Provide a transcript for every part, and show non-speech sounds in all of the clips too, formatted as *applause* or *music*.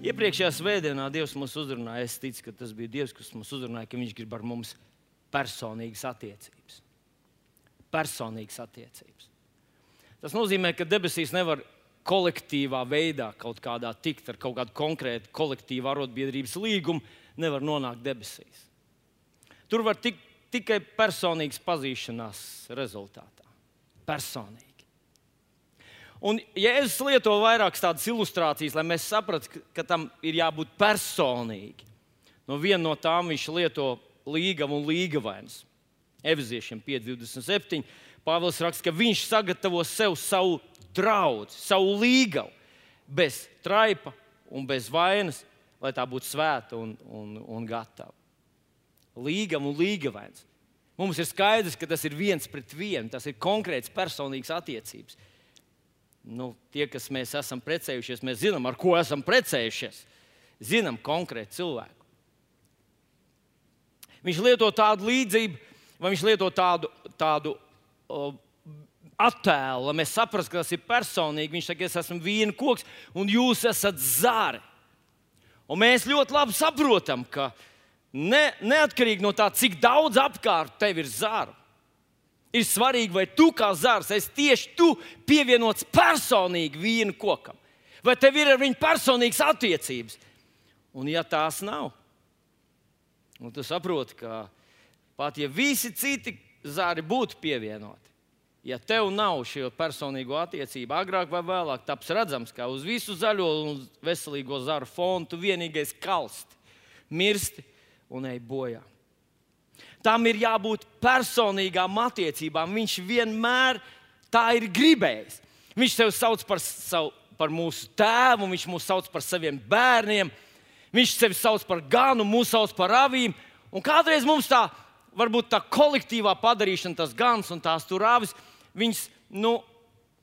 Iepriekšējā svētdienā Dievs mūs uzrunāja. Es ticu, ka tas bija Dievs, kas mūs uzrunāja, ka Viņš grib ar mums personīgas attiecības. Personīgas attiecības. Tas nozīmē, ka debesīs nevar kolektīvā veidā kaut kādā tikt ar kaut kādu konkrētu kolektīvu arotbiedrības līgumu, nevar nonākt debesīs. Tur var tikt tikai personīgas pazīšanās rezultātā. Personīgi. Un Jēzus lieto vairākas tādas ilustrācijas, lai mēs saprastu, ka, tam ir jābūt personīgi. No viena no tām viņš lieto līgavu un līgavainus. Efeziešiem 5,27. Pāvils raksta, ka viņš sagatavo sev savu draugu, savu līgavu, bez traipa un bez vainas, lai tā būtu svēta un, un, un gatava. Līgava un līgavains. Mums ir skaidrs, ka tas ir viens pret vienu, tas ir konkrēts personīgs attiecības nu, tie, kas mēs esam precējušies, mēs zinām, ar ko esam precējušies. Zinām konkrēti cilvēku. Viņš lieto tādu līdzību, vai viņš lieto tādu, tādu uh, attēlu, lai mēs saprastu, ka tas ir personīgi. Viņš saka, es esmu viena koks, un jūs esat zāri. Un mēs ļoti labi saprotam, ka ne, neatkarīgi no tā, cik daudz apkārt tev ir zāru, Ir svarīgi, vai tu kā zars, esi tieši tu pievienots personīgi vienu kokam, vai tev ir ar viņu personīgas attiecības. Un, ja tās nav, tad tu saproti, ka pat ja visi citi zari būtu pievienoti, ja tev nav šo personīgo attiecību, agrāk vai vēlāk taps redzams, ka uz visu zaļo un veselīgo zaru fonu tu vienīgais kalsti, mirsti un ej bojā. Tam ir jābūt personīgām attiecībām. Viņš vienmēr tā ir gribējis. Viņš sev sauc par, savu, par mūsu tēvu, viņš mūs sauc par saviem bērniem. Viņš sevi sauc par ganu, mūsu sauc par avīm. Un kādreiz mums tā, varbūt tā kolektīvā padarīšana, tas gans un tās tur avis, viņas, nu,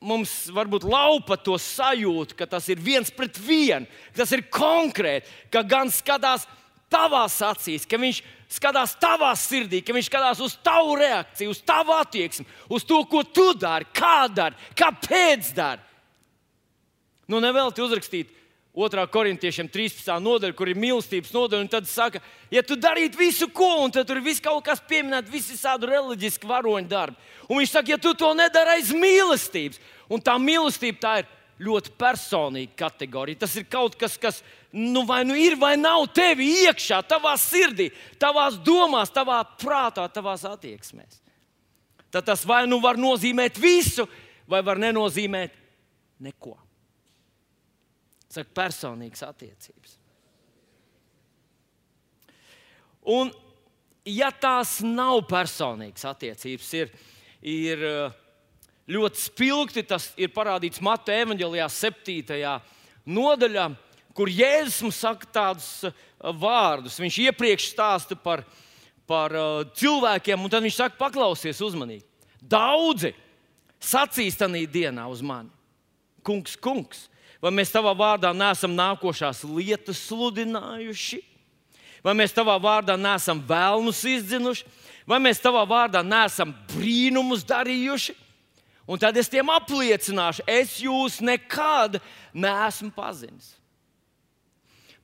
mums varbūt laupa to sajūtu, ka tas ir viens pret vienu, ka tas ir konkrēti, ka gan skatās tavās acīs, ka viņš skatās tavā sirdī, ka viņš skatās uz tavu reakciju, uz tavu attieksmi, uz to, ko tu dari, kā dari, kāpēc dari. Nu, nevelti uzrakstīt 2. korintiešiem 13. nodaļa, kur ir mīlestības nodaļa, un tad saka, ja tu darītu visu, ko, un tad tur viss kaut kas pieminēts, visi tādi reliģiski varoņu darbi. Un viņš saka, ja tu to nedari aiz mīlestības, un tā mīlestība tā ir ļoti personīga kategorija. Tas ir kaut kas, kas nu, vai nu ir, vai nav tevi iekšā, tavā sirdī, tavā domās, tavā prātā, tavā attieksmēs. Tad tas vai nu var nozīmēt visu, vai var nenozīmēt neko. Saka, personīgas attiecības. Un, ja tās nav personīgas attiecības, ir, ir ļoti spilgti, tas ir parādīts Mateja evanģelijā, 7. nodaļā kur Jēzus mums saka tādus uh, vārdus. Viņš iepriekš stāsta par, par uh, cilvēkiem, un tad viņš saka, paklausies uzmanīgi. Daudzi sacīs tajā dienā uz mani, kungs, kungs, vai mēs tavā vārdā neesam nākošās lietas sludinājuši, vai mēs tavā vārdā neesam vēlmus izdzinuši, vai mēs tavā vārdā neesam brīnumus darījuši. Un tad es tiem apliecināšu, es jūs nekad neesmu pazinis.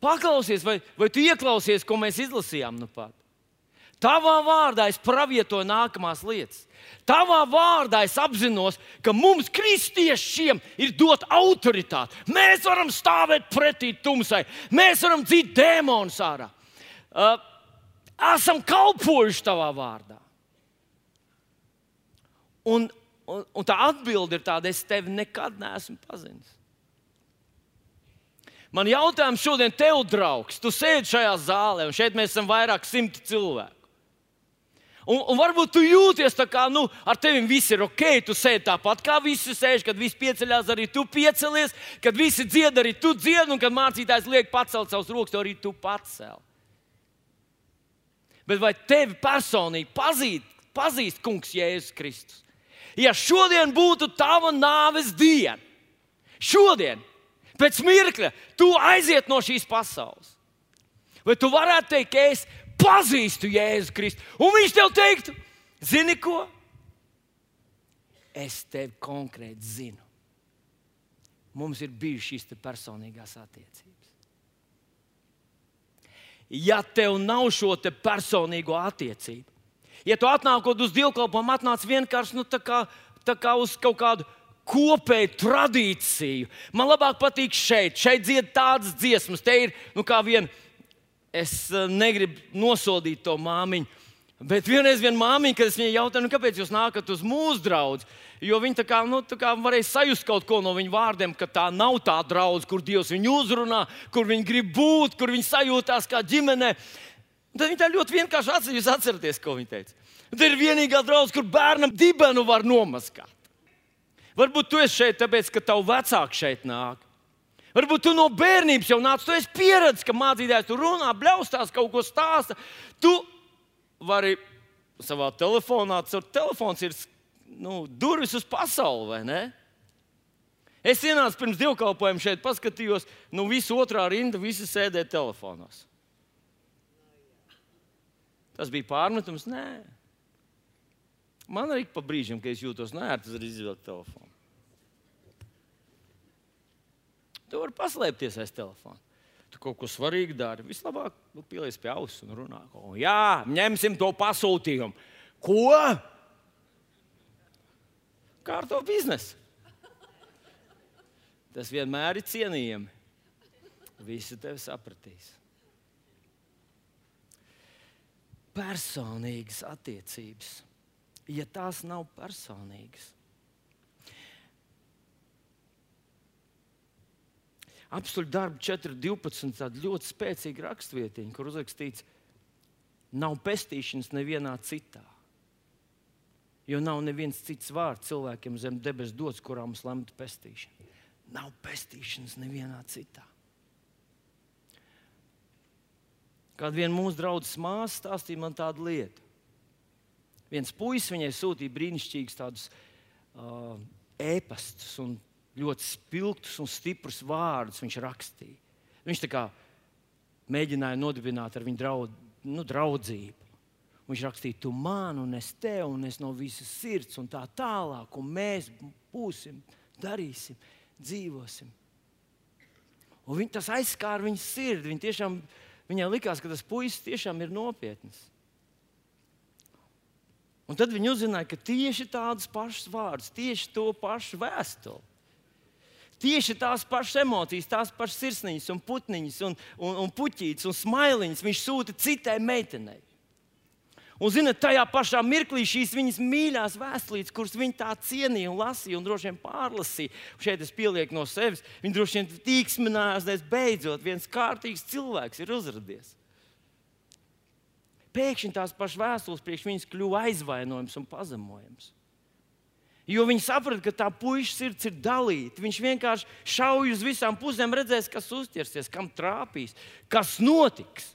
Paklausies, vai, vai tu ieklausies, ko mēs izlasījām nu pat. Tavā vārdā es pravietoju nākamās lietas. Tavā vārdā es apzinos, ka mums, kristiešiem, ir dota autoritāte. Mēs varam stāvēt pretī tumsai, mēs varam dzīt dēmonus ārā. Uh, esam kalpojuši tavā vārdā. Un, un, un tā atbilde ir tāda, es tevi nekad neesmu pazinis. Man jautājums šodien tev, draugs, tu sēdi šajā zālē, un šeit mēs esam vairāk simti cilvēku. Un, un varbūt tu jūties tā kā, nu, ar tevi viss ir ok, tu sēdi tāpat kā visi sēž, kad visi pieceļās, arī tu piecelies, kad visi dzied, arī tu dzied, un kad mācītājs liek pacelt savus rokas, arī tu pacēl. Bet vai tevi personīgi pazīt, pazīst Kungs Jēzus Kristus? Ja šodien būtu tava nāves diena, šodien pēc mirkļa tu aiziet no šīs pasaules. Vai tu varētu teikt, ka es pazīstu Jēzu Kristu, un viņš tev teiktu, zini ko? Es tevi konkrēti zinu. Mums ir bijušas šīs personīgās attiecības. ja tev nav šo personīgo attiecību. Ja tu atnākot uz dievkalpojumu, atnāc vienkārši nu, tā kā, tā kā uz kaut kādu kopēju tradīciju. Man labāk patīk šeit, šeit dzied tādas dziesmas. Te ir nu, kā viena, es eh, negribu nosodīt to māmiņu. Bet vienreiz viena māmiņa, kad es viņai jautāju, nu, kāpēc jūs nākat uz mūsu draugu, jo viņi tā kā, nu, tā kā varēja sajust kaut ko no viņu vārdiem, ka tā nav tā draudzene, kur Dievs viņu uzrunā, kur viņi grib būt, kur viņi sajūtās kā ģimene. Tad viņi tā ļoti vienkārši atcerās, jūs atceraties, ko viņi teica. Tā ir vienīgā draudzene, kur bērnam dibenu var nomaskāt. Varbūt tu esi šeit, tāpēc, ka tavu vecāku šeit nāk. Varbūt tu no bērnības jau nāc, tu esi pieredzējis, ka mācītājs tur runā, bļaustās, kaut ko stāsta. Tu vari savā telefonā, caur telefons ir nu, durvis uz pasauli, vai ne? Es ienācu pirms divkalpojuma šeit, paskatījos, nu visu otrā rinda, visi sēdēja telefonos. Tas bija pārmetums? Nē. Man arī pa brīžam, kad es jūtos nērti, tad izvilku telefonu. Tu vari paslēpties aiz telefona. Tu kaut ko svarīgu dari. Vislabāk nu, pielies pie auss un runā. O, jā, ņemsim to pasūtījumu. Ko? Kā ar to biznesu? Tas vienmēr ir cienījami. Visi tevi sapratīs. Personīgas attiecības ja tās nav personīgas. Apstuļu darbu 4.12. tāda ļoti spēcīga rakstvietiņa, kur uzrakstīts, nav pestīšanas nevienā citā. Jo nav neviens cits vārds cilvēkiem zem debesu dots, kurā mums lemta pestīšana. Nav pestīšanas nevienā citā. Kāda viena mūsu draudzes māsa stāstīja man tādu lietu viens puisis viņai sūtīja brīnišķīgus tādus uh, ēpastus un ļoti spilgtus un stiprus vārdus viņš rakstīja. Viņš tā kā mēģināja nodibināt ar viņu draud, nu, draudzību. Viņš rakstīja, tu man, un es tev, un es no visas sirds, un tā tālāk, un mēs būsim, darīsim, dzīvosim. Un viņ, tas aizskāra viņas sirdi. Viņa tiešām, viņai likās, ka tas puisis tiešām ir nopietns. Un tad viņi uzzināja, ka tieši tādas pašas vārdas, tieši to pašu vēstuli. Tieši tās pašas emocijas, tās pašas sirsniņas, un putniņas, un, un, un puķītes un smailiņas viņš sūta citai meitenei. Un, zinot, tajā pašā mirklī šīs viņas mīļākās vēstulītes, kuras viņa tā cienīja un lasīja, un droši vien pārlasīja, šeit es pielieku no sevis, viņa droši vien tīksminājās, ka beidzot viens kārtīgs cilvēks ir uzrādījies pēkšņi tās pašas vēstules priekš viņas kļuva aizvainojums un pazemojums. Jo viņi saprata, ka tā puikas sirds ir dalīta. Viņš vienkārši šauj uz visām pusēm, redzēs, kas uztversies, kam trāpīs, kas notiks.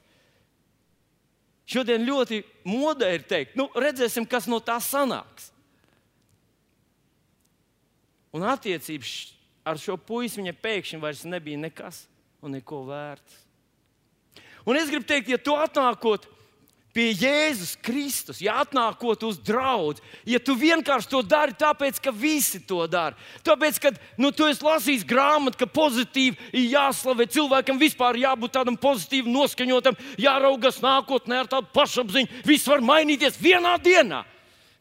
Šodien ļoti modē ir teikt, nu, redzēsim, kas no tā sanāks. Un attiecības ar šo puisi viņa pēkšņi vairs nebija nekas un neko vērts. Un es gribu teikt, ja tu atnākot pie Jēzus Kristus, ja atnākot uz draugu, ja tu vienkārši to dari tāpēc, ka visi to dara. Tāpēc, ka nu, tu esi lasījis grāmatu, ka pozitīvi ir jāslavē cilvēkam, vispār jābūt tādam pozitīvam, noskaņotam, jāraugas nākotnē ar tādu pašapziņu. Viss var mainīties vienā dienā.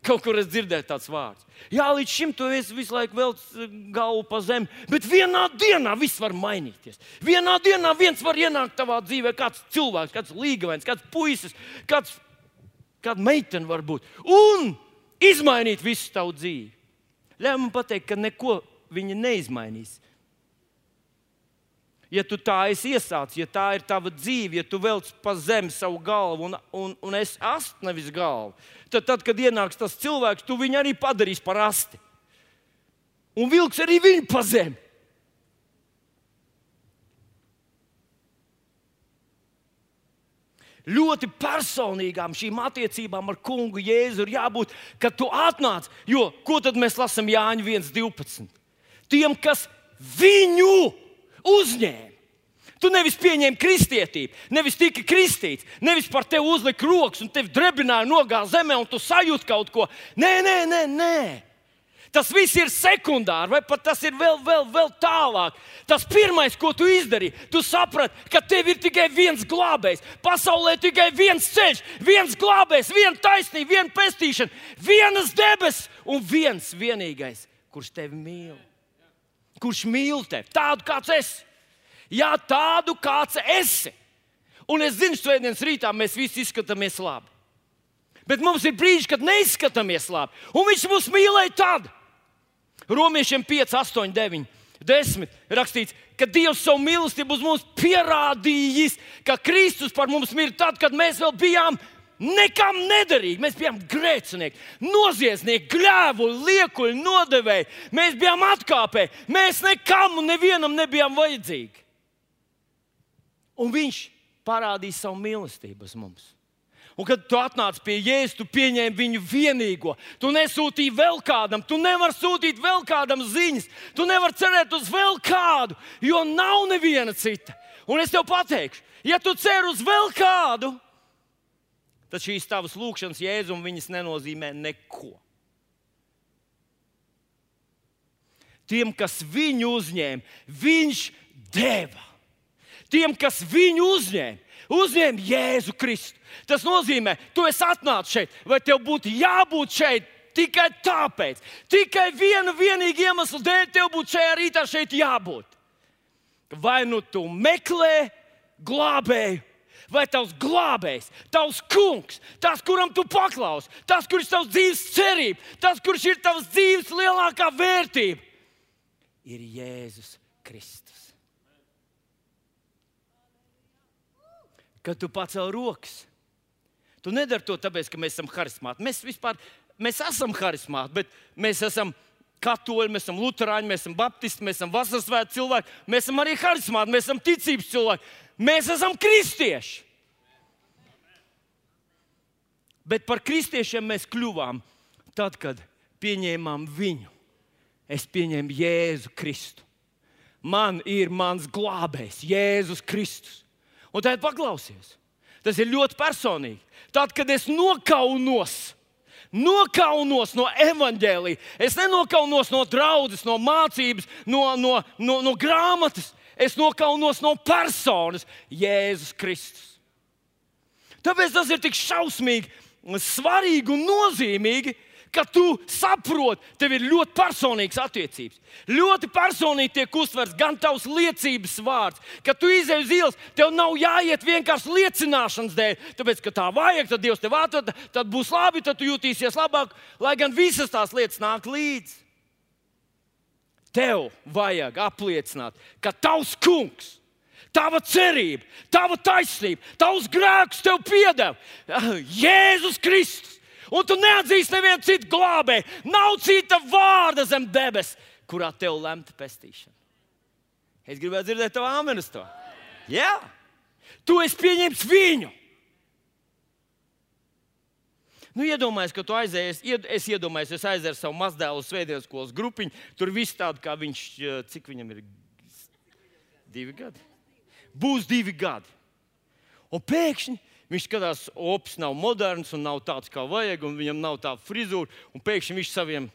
Kaut kur es dzirdēju tāds vārds. Jā, līdz šim tu esi visu laiku velc eh, galvu pa zemi, bet vienā dienā viss var mainīties. Vienā dienā viens var ienākt tavā dzīvē, kāds cilvēks, kāds līgavens, kāds puisis, kāds, kāda meitene var būt, un izmainīt visu tavu dzīvi. Ļauj man pateikt, ka neko viņa neizmainīs. Ja tu tā esi iesācis, ja tā ir tava dzīve, ja tu velc pa zemi savu galvu un, un, un es astu nevis galvu, tad, tad, kad ienāks tas cilvēks, tu viņu arī padarīsi par asti. Un vilks arī viņu pa zemi. Ļoti personīgām šīm attiecībām ar kungu Jēzu ir jābūt, kad tu atnāc. Jo ko tad mēs lasām Jāņa 1.12? Tiem, kas viņu uzņēma. Tu nevis pieņēmi kristietību, nevis tika kristīts, nevis par tevi uzlika rokas un tevi drebināja nogāzta zemē, un tu sajūti kaut ko. Nē, nē, nē, nē. Tas viss ir sekundāri, vai pat tas ir vēl, vēl, vēl tālāk. Tas pirmais, ko tu izdarīji, tu saprati, ka tev ir tikai viens glābējs. Pasaulē tikai viens ceļš, viens glābējs, viena taisnība, viena pestīšana, vienas debesis un viens vienīgais, kurš tevi mīl. Kurš mīl tevi tādu, kāds esi? Jā, tādu, kāds esi. Un es zinu, svētdienas rītā mēs visi izskatāmies labi. Bet mums ir brīži, kad neizskatāmies labi. Un viņš mūs mīlēja tad. Romiešiem 5, 8, 9, 10 rakstīts, ka Dievs savu mīlestību uz mums pierādījis, ka Kristus par mums mirst tad, kad mēs vēl bijām nekam nederīgi. Mēs bijām grēcinieki, noziedznieki, gļēvu, liekuļi, nodevēji. Mēs bijām atkāpēji. Mēs nekam un nevienam nebijām vajadzīgi. Un Viņš parādīja savu mīlestību uz mums. Un, kad tu atnāc pie Jēzus, tu pieņēmi viņu vienīgo. Tu nesūtīji vēl kādam, tu nevari sūtīt vēl kādam ziņas, tu nevari cerēt uz vēl kādu, jo nav neviena cita. Un es tev pateikšu, ja tu cer uz vēl kādu, tad šīs tavas lūkšanas jēzum viņas nenozīmē neko. Tiem, kas viņu uzņēma, viņš deva. Tiem, kas viņu uzņēma, uzņēma Jēzu Kristu. Tas nozīmē, tu esi atnācis šeit, vai tev būtu jābūt šeit tikai tāpēc, tikai viena vienīga iemesla dēļ, tev būtu šajā rītā šeit jābūt. Vai nu tu meklē glābēju, vai tavs glābējs, tavs kungs, tas, kuram tu paklausi, tas, kurš ir tavs dzīves cerība, tas, kurš ir tavs dzīves lielākā vērtība, ir Jēzus Kristus. Kad tu pacēl rokas, Tu nedari to tāpēc, ka mēs esam harizmāti. Mēs vispār mēs esam harizmāti, bet mēs esam katoļi, mēs esam luterāņi, mēs esam baptisti, mēs esam vasaras svētki cilvēki, mēs esam arī harizmāti, mēs esam ticības cilvēki, mēs esam kristieši. Bet par kristiešiem mēs kļuvām tad, kad pieņēmām viņu. Es pieņēmu Jēzu Kristu. Man ir mans glābējs, Jēzus Kristus. Un tad paklausies, tas ir ļoti personīgi. Tad, kad es nokaunos, nokaunos no evaņģēlīja, es nenokaunos no draudzes, no mācības, no, no, no, no grāmatas, es nokaunos no personas Jēzus Kristus. Tāpēc tas ir tik šausmīgi, svarīgi un nozīmīgi, ka tu saproti, tev ir ļoti personīgas attiecības. Ļoti personīgi tiek uztverts gan tavs liecības vārds, ka tu izej uz ielas, tev nav jāiet vienkārši liecināšanas dēļ, tāpēc ka tā vajag, tad Dievs tev atved, tad būs labi, tad tu jutīsies labāk, lai gan visas tās lietas nāk līdzi. Tev vajag apliecināt, ka tavs kungs tava cerība, tava taisnība, tavs grēks tev piedeva Jēzus Kristus un tu neatzīsti nevienu citu glābēju. Nav cita vārda zem debes, kurā tev lemta pestīšana. Es gribētu dzirdēt tavu āmenu uz to. Jā, tu esi pieņemts viņu. Nu, iedomājieties, ka tu aizējies, es iedomājos, es aizēju savu mazdēlu svētdienas skolas grupiņu. Tur viss tāds, kā viņš, cik viņam ir? Divi gadi. Būs divi gadi. Un pēkšņi Viņš skatās, ops nav moderns un nav tāds, kā vajag, un viņam nav tā frizūra. Un pēkšņi viņš saviem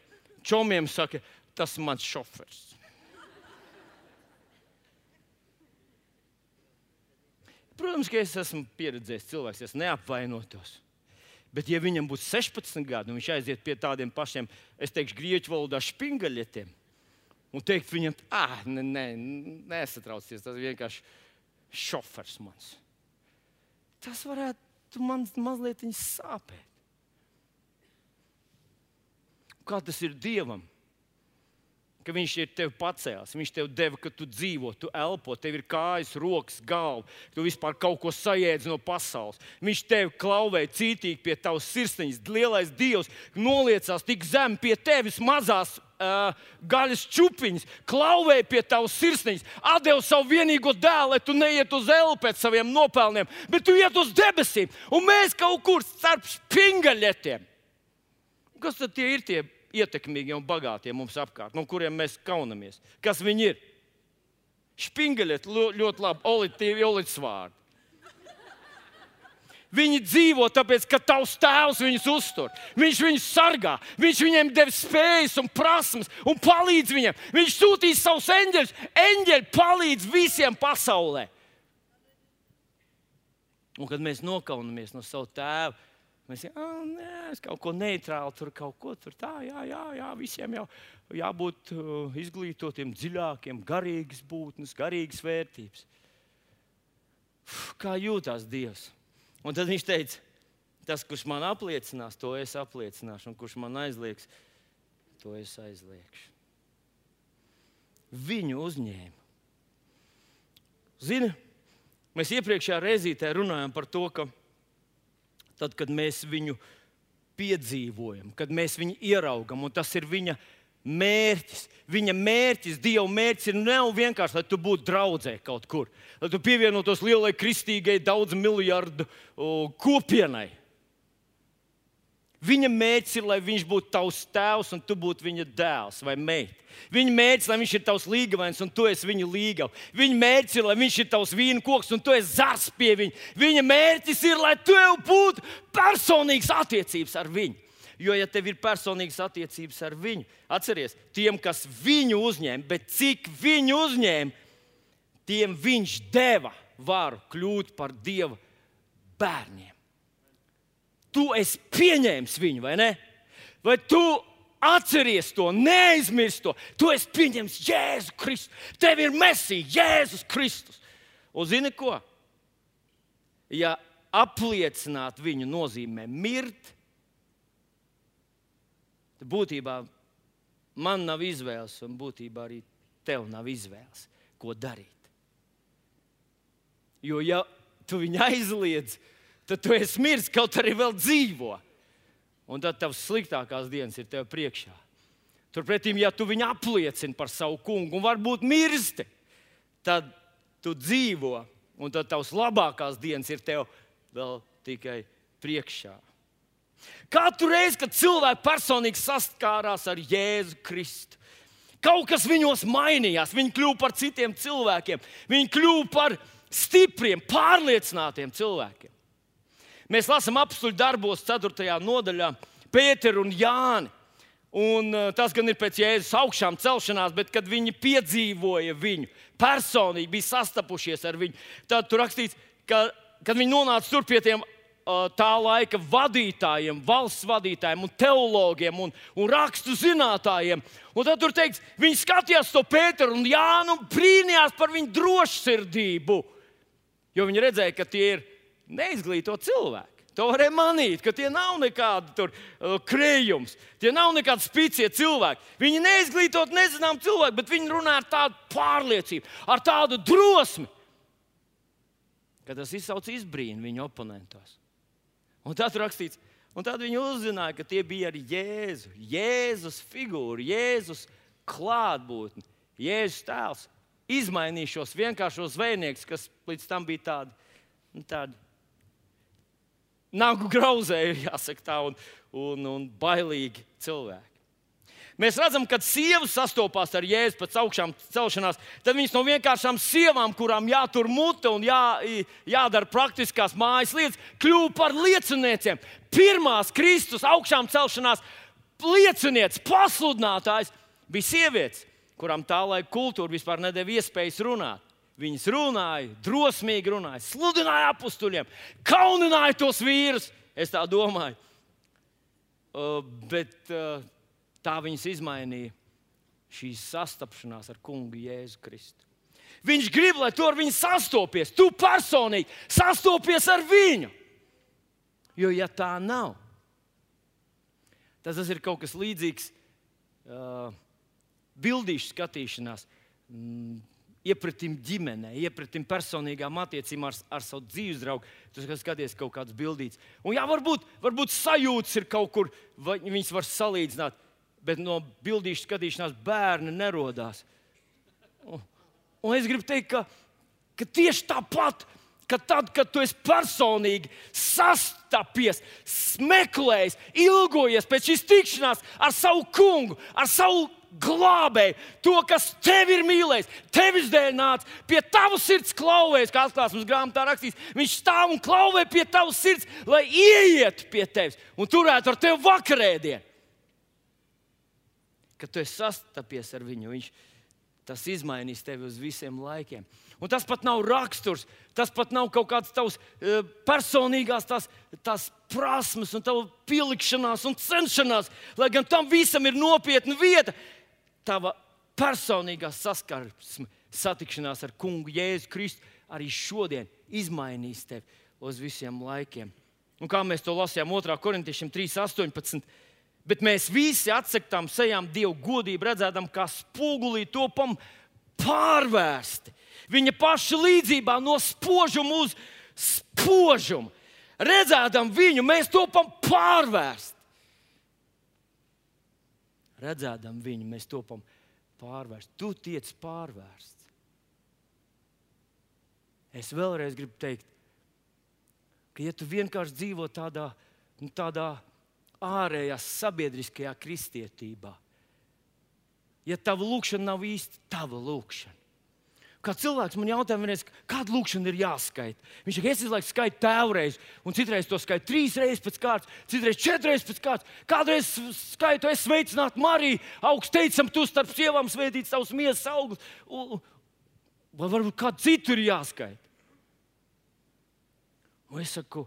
čomiem saka, tas ir mans šofers. Protams, ka es esmu pieredzējis cilvēks, es neapvainotos. Bet, ja viņam būs 16 gadi, un viņš aiziet pie tādiem pašiem, es teikšu, grieķu valodā spingaļietiem, un teikt viņam, ah, nē, ne, nesatraucies, tas vienkārši šofers mans tas varētu man mazliet sāpēt. Kā tas ir Dievam? Ka viņš ir tevi pacēlis, viņš tev deva, ka tu dzīvo, tu elpo, tev ir kājas, rokas, galva, tu vispār kaut ko sajēdz no pasaules. Viņš tevi klauvēja cītīgi pie tavas sirsniņas. Lielais Dievs noliecās tik zem pie tevis mazās uh, gaļas čūpiņas, klauvēja pie tavas sirsniņas, atdeva savu vienīgo dēlu, lai tu neiet uz eļļu pēc saviem nopelniem, bet tu iet uz debesīm, un mēs kaut kur starp spingaļiem. Kas tad ir tie ietekmīgie un bagātie mums apkārt, no kuriem mēs kaunamies? Kas viņi ir? Spingaļiet ļoti labi, olitīvi, olīts vārdi. Viņi dzīvo tāpēc, ka tavs tēvs viņus uztur. Viņš viņus sargā, viņš viņiem deva spējas un prasmes un palīdz viņiem. Viņš sūtīs savus eņģeļus. Eņģeļi palīdz visiem pasaulē. Un kad mēs nokaunamies no sava tēva, mēs sakām, nē, es kaut ko neitrālu, tur kaut ko tur tā, jā, jā, jā visiem jau jābūt uh, izglītotiem, dziļākiem, garīgas būtnes, garīgas vērtības. Uf, kā jūtas Dievs? Un tad viņš teica, tas, kurš man apliecinās, to es apliecināšu, un kurš man aizliegs, to es aizliegšu. Viņu uzņēma. Zini, mēs iepriekšējā reizītē runājām par to, ka tad, kad mēs viņu piedzīvojam, kad mēs viņu ieraugam, tas ir viņa mērķis. Viņa mērķis, Dieva mērķis ir ne vienkārši, lai tu būtu draudzē kaut kur, lai tu pievienotos lielai kristīgai, daudz miljardu kopienai. Viņa mērķis ir, lai viņš būtu tavs tēvs un tu būtu viņa dēls vai meita. Viņa mērķis lai viņš ir tavs līgavains un tu esi viņa līgava. Viņa mērķis ir, lai viņš ir tavs vīna koks un tu esi zars pie viņa. Viņa mērķis ir, lai tev būtu personīgas attiecības ar viņu. Jo, ja tev ir personīgas attiecības ar viņu, atceries, tiem, kas viņu uzņēma, bet cik viņu uzņēma, tiem viņš deva varu kļūt par dieva bērniem. Tu esi pieņēmis viņu, vai ne? Vai tu atceries to, neaizmirsti to? Tu esi pieņēmis Jēzu Kristu. Tev ir mesija, Jēzus Kristus. Un zini ko? Ja apliecināt viņu nozīmē mirt, tad būtībā man nav izvēles, un būtībā arī tev nav izvēles, ko darīt. Jo, ja tu viņu aizliedz, tad tu esi miris, kaut arī vēl dzīvo. Un tad tavs sliktākās dienas ir tev priekšā. Turpretī, ja tu viņu apliecini par savu kungu un varbūt mirsti, tad tu dzīvo, un tad tavs labākās dienas ir tev vēl tikai priekšā. Katru reizi, kad cilvēki personīgi saskārās ar Jēzu Kristu, kaut kas viņos mainījās. Viņi kļuva par citiem cilvēkiem, viņi kļuva par stipriem, pārliecinātiem cilvēkiem. Mēs lasām apstuļu darbos, 4. nodaļā, Pēteru un Jāni. Un uh, tas gan ir pēc Jēzus augšām celšanās, bet kad viņi piedzīvoja viņu, personīgi bija sastapušies ar viņu, tad tur rakstīts, ka, kad viņi nonāca tur pie tiem tā laika vadītājiem, valsts vadītājiem, un teologiem un, un rakstu zinātājiem. Un tad tur teikts, viņi skatījās to Pēteru un Jānu un brīnījās par viņu drošsirdību. Jo viņi redzēja, ka tie ir neizglītoti cilvēki. To varēja manīt, ka tie nav nekādi tur, uh, krējums, tie nav nekādi spīcie cilvēki. Viņi neizglītot, nezinām cilvēki, bet viņi runā ar tādu pārliecību, ar tādu drosmi, ka tas izsauc izbrīnu viņu oponentos. Un tad rakstīts, un tad viņi uzzināja, ka tie bija arī Jēzu, Jēzus figūra, Jēzus klātbūtne, Jēzus tēls. Izmainīja šos vienkāršos zvejniekus, kas līdz tam bija tādi, nu, tādi nagu grauzēji, *laughs* jāsaka tā, un, un, un bailīgi cilvēki. Mēs redzam, ka sievas sastopās ar jēzu pēc augšām celšanās. Tad viņas no vienkāršām sievām, kurām jātur mute un jā, jādara praktiskās mājas lietas, kļuva par liecinieciem. Pirmās Kristus augšām celšanās liecinieces, pasludinātājs bija sievietes, kurām tā laika kultūra vispār nedēļa iespējas runāt. Viņas runāja, drosmīgi runāja, sludināja apstuļiem, kaunināja tos vīrus. Es tā domāju. Uh, bet uh, Tā viņas izmainīja šīs sastapšanās ar kungu Jēzu Kristu. Viņš grib, lai tu ar viņu sastopies, tu personīgi sastopies ar viņu. Jo, ja tā nav, tad tas ir kaut kas līdzīgs uh, bildīšu skatīšanās. Mm, iepratim ģimenē, iepratim personīgām attiecībām ar, ar savu dzīves draugu. Tu skaties kaut kādas bildītas. Un jā, varbūt, varbūt sajūtas ir kaut kur, viņas var salīdzināt bet no bildīšu skatīšanās bērni nerodās. Un, un es gribu teikt, ka, ka tieši tāpat. Ka tad, kad tu esi personīgi sastapies, meklējis, ilgojies pēc šīs tikšanās ar savu kungu, ar savu glābēju, to, kas tevi ir mīlējis, tevis dēļ nāca, pie tavas sirds klauvēs, kā atklāsmes grāmatā rakstīts. Viņš stāv un klauvē pie tavas sirds, lai ieietu pie tevis un turētu ar tevi vakarēdienu. Kad tu esi sastapies ar viņu, viņš tas izmainīs tevi uz visiem laikiem. Un tas pat nav raksturs, tas pat nav kaut kāds tavs uh, personīgās tās, tās prasmes, un tava pielikšanās un cenšanās, lai gan tam visam ir nopietna vieta. Tava personīgā saskarsme, satikšanās ar kungu Jēzu Kristu arī šodien izmainīs tevi uz visiem laikiem. Un kā mēs to lasījām 2. korintiešiem 3.18. Bet mēs visi atsaktām sejām Dievu godību, redzēdam, kā spogulī topam pārvērsti. Viņa paša līdzībā no spožuma uz spožumu. Redzēdam viņu, mēs topam pārvērsti. Redzēdam viņu, mēs topam pārvērsti. Tu tiec pārvērsts. Es vēlreiz gribu teikt, ka, ja tu vienkārši dzīvo tādā, nu, tādā ārējā sabiedriskajā kristietībā, ja tava lūkšana nav īsti tava lūkšana, Kā cilvēks man jautāja, vienreiz, kāda lūkšana ir jāskaita. Viņš saka, es visu laiku skaitu tēvreiz, un citreiz to skaitu trīs reizes pēc kārtas, citreiz četras pēc kārtas. Kādreiz skaitu, es sveicinātu Mariju, augstu teicam, tu starp sievām svētīt savus miesas augļus. Vai varbūt kādu citu ir jāskaita? Un es saku,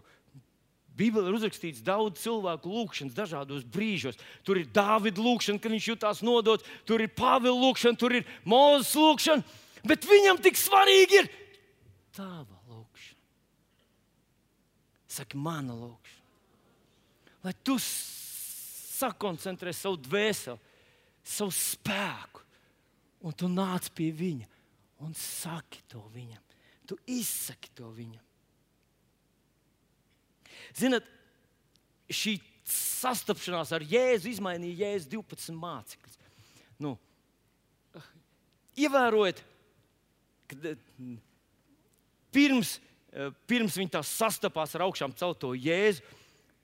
Bībelē ir uzrakstīts daudz cilvēku lūgšanas dažādos brīžos. Tur ir Dāvida lūgšana, kad viņš jutās nodots, tur ir Pāvila lūgšana, tur ir Mozus lūgšana bet viņam tik svarīgi ir tava lūkšana. Saki, mana lūkšana. Lai tu sakoncentrē savu dvēseli, savu spēku, un tu nāc pie viņa un saki to viņam. Tu izsaki to viņam. Ziniet, šī sastapšanās ar Jēzu izmainīja Jēzus 12 mācekļus. Nu, ievērojiet, kad eh, pirms, eh, pirms viņi tās sastapās ar augšām celto jēzu,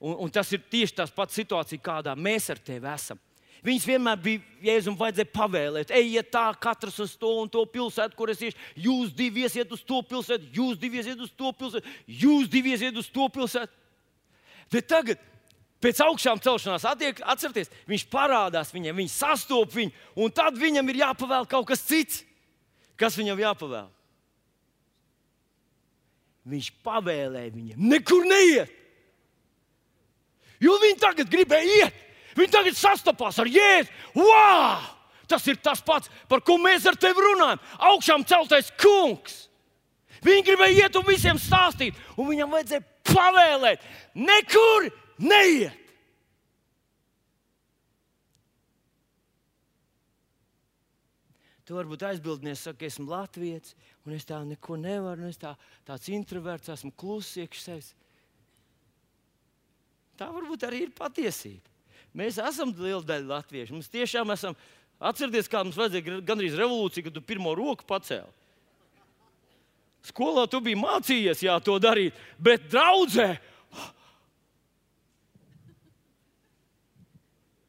un, un tas ir tieši tās pats situācija, kādā mēs ar tevi esam. Viņus vienmēr bija jēzus, vajadzēja pavēlēt, ejiet tā, katrs uz to un to pilsētu, kur es iešu. Jūs divi iesiet uz to pilsētu, jūs divi iesiet uz to pilsētu, jūs divi iesiet uz to pilsētu. Bet tagad, pēc augšām celšanās, attiek, atcerieties, viņš parādās viņiem, viņš sastopas viņu, un tad viņam ir jāpavēl kaut kas cits. Kas viņam jāpavēl? Viņš pavēlēja viņam nekur neiet. Jo viņi tagad gribēja iet. Viņi tagad sastapās ar Jēzu. Wow! Tas ir tas pats, par ko mēs ar tevi runājam. Augšām celtais kungs. Viņi gribēja iet un visiem stāstīt, un viņam vajadzēja pavēlēt, nekur neiet. Tu varbūt aizbildnies, saka, esmu latviečs, un es tā neko nevaru, un es tā, tāds introverts, esmu kluss iekšā sevis. Tā varbūt arī ir patiesība. Mēs esam liela daļa latviešu. Mums tiešām esam. Atcerieties, kā mums vajadzēja gandrīz revolūcija, kad tu pirmo roku pacēli. Skolā tu biji mācījies, jā, to darīt, bet draudzē